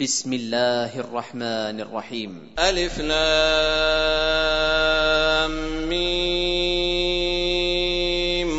بسم الله الرحمن الرحيم. ألف لام ميم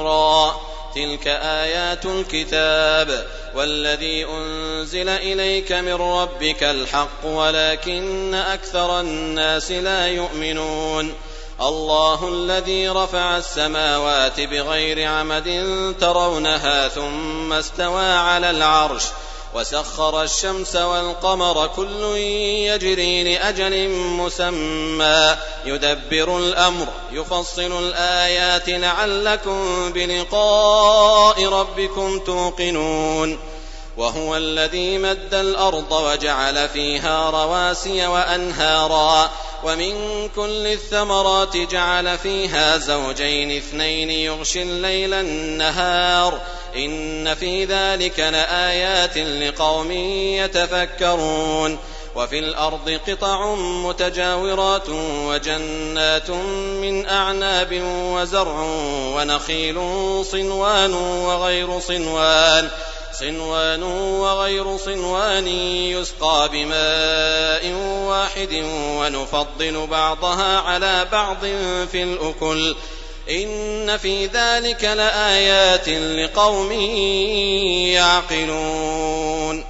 را. تلك آيات الكتاب والذي أنزل إليك من ربك الحق ولكن أكثر الناس لا يؤمنون. الله الذي رفع السماوات بغير عمد ترونها ثم استوى على العرش. وسخر الشمس والقمر كل يجري لأجل مسمى. يدبر الأمر يفصل الآيات لعلكم بلقاء ربكم توقنون. وهو الذي مد الأرض وجعل فيها رواسي وأنهارا. ومن كل الثمرات جعل فيها زوجين اثنين يغشي الليل النهار. إن في ذلك لآيات لقوم يتفكرون وفي الأرض قطع متجاورات وجنات من أعناب وزرع ونخيل صنوان وغير صنوان صنوان وغير صنوان يسقى بماء واحد ونفضل بعضها على بعض في الأكل إن في ذلك لآيات لقوم يعقلون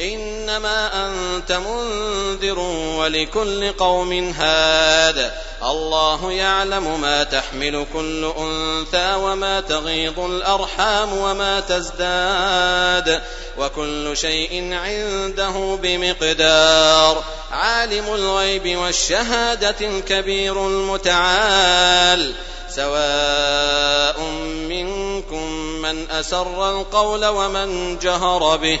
إنما أنت منذر ولكل قوم هاد. الله يعلم ما تحمل كل أنثى وما تغيض الأرحام وما تزداد. وكل شيء عنده بمقدار. عالم الغيب والشهادة الكبير المتعال. سواء منكم من أسر القول ومن جهر به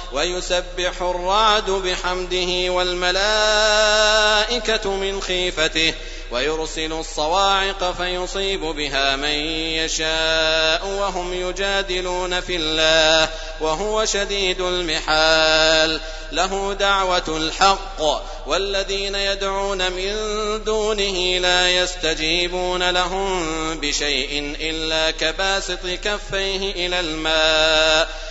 ويسبح الرعد بحمده والملائكة من خيفته ويرسل الصواعق فيصيب بها من يشاء وهم يجادلون في الله وهو شديد المحال. له دعوة الحق والذين يدعون من دونه لا يستجيبون لهم بشيء إلا كباسط كفيه إلى الماء.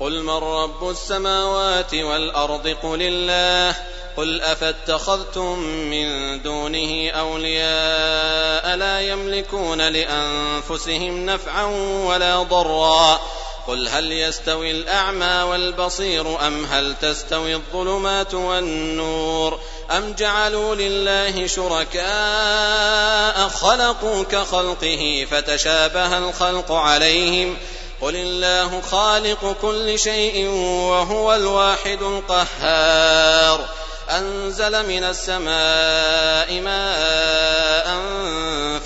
قل من رب السماوات والأرض قل الله قل أفاتخذتم من دونه أولياء لا يملكون لأنفسهم نفعا ولا ضرا قل هل يستوي الأعمى والبصير أم هل تستوي الظلمات والنور أم جعلوا لله شركاء خلقوا كخلقه فتشابه الخلق عليهم قل الله خالق كل شيء وهو الواحد القهار أنزل من السماء ماء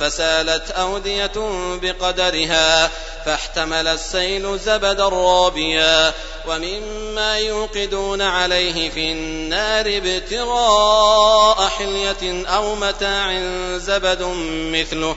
فسالت أودية بقدرها فاحتمل السيل زبدا رابيا ومما يوقدون عليه في النار ابتغاء حلية أو متاع زبد مثله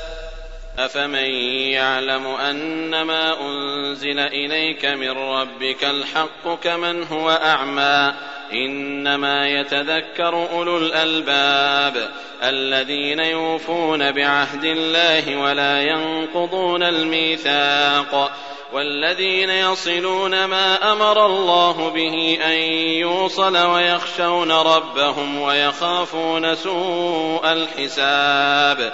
أفمن يعلم أنما أنزل إليك من ربك الحق كمن هو أعمى إنما يتذكر أولو الألباب الذين يوفون بعهد الله ولا ينقضون الميثاق والذين يصلون ما أمر الله به أن يوصل ويخشون ربهم ويخافون سوء الحساب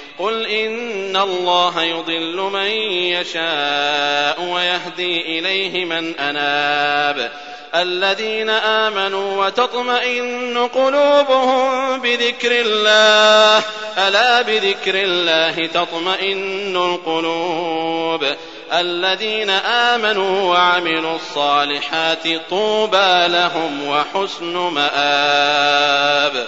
قل إن الله يضل من يشاء ويهدي إليه من أناب الذين آمنوا وتطمئن قلوبهم بذكر الله ألا بذكر الله تطمئن القلوب الذين آمنوا وعملوا الصالحات طوبى لهم وحسن مآب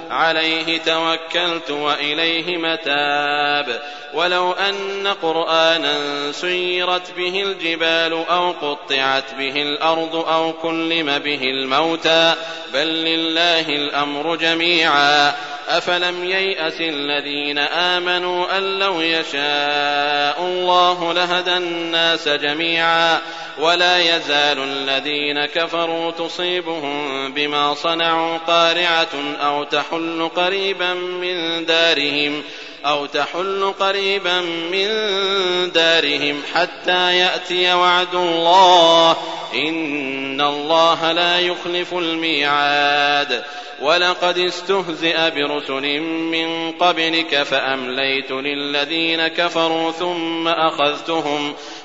عليه توكلت وإليه متاب. ولو أن قرآنا سيرت به الجبال أو قطعت به الأرض أو كلم به الموتى. بل لله الأمر جميعا. أفلم ييأس الذين آمنوا أن لو يشاء الله لهدى الناس جميعا. ولا يزال الذين كفروا تصيبهم بما صنعوا قارعة أو تحل قريبا من دارهم أو تحل قريبا من دارهم حتى يأتي وعد الله. إن الله لا يخلف الميعاد. ولقد استهزئ برسل من قبلك فأمليت للذين كفروا ثم أخذتهم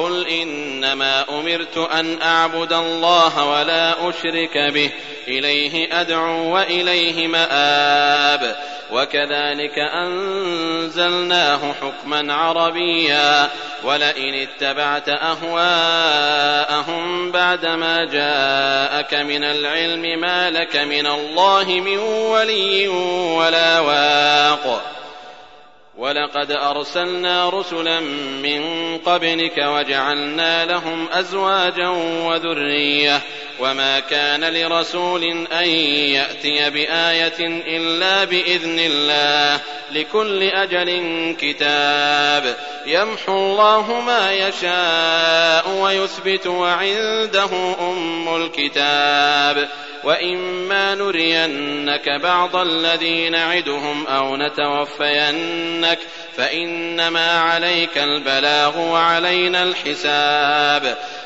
قل إنما أمرت أن أعبد الله ولا أشرك به. إليه أدعو وإليه مآب. وكذلك أنزلناه حكما عربيا. ولئن اتبعت أهواءهم بعدما جاءك من العلم ما لك من الله من ولي ولا واق. ولقد أرسلنا رسلا من قبلك وجعلنا لهم أزواجا وذرية وما كان لرسول أن يأتي بآية إلا بإذن الله لكل أجل كتاب يمحو الله ما يشاء ويثبت وعنده أم الكتاب وإما نرينك بعض الذي نعدهم أو نتوفينك فإنما عليك البلاغ وعلينا الحساب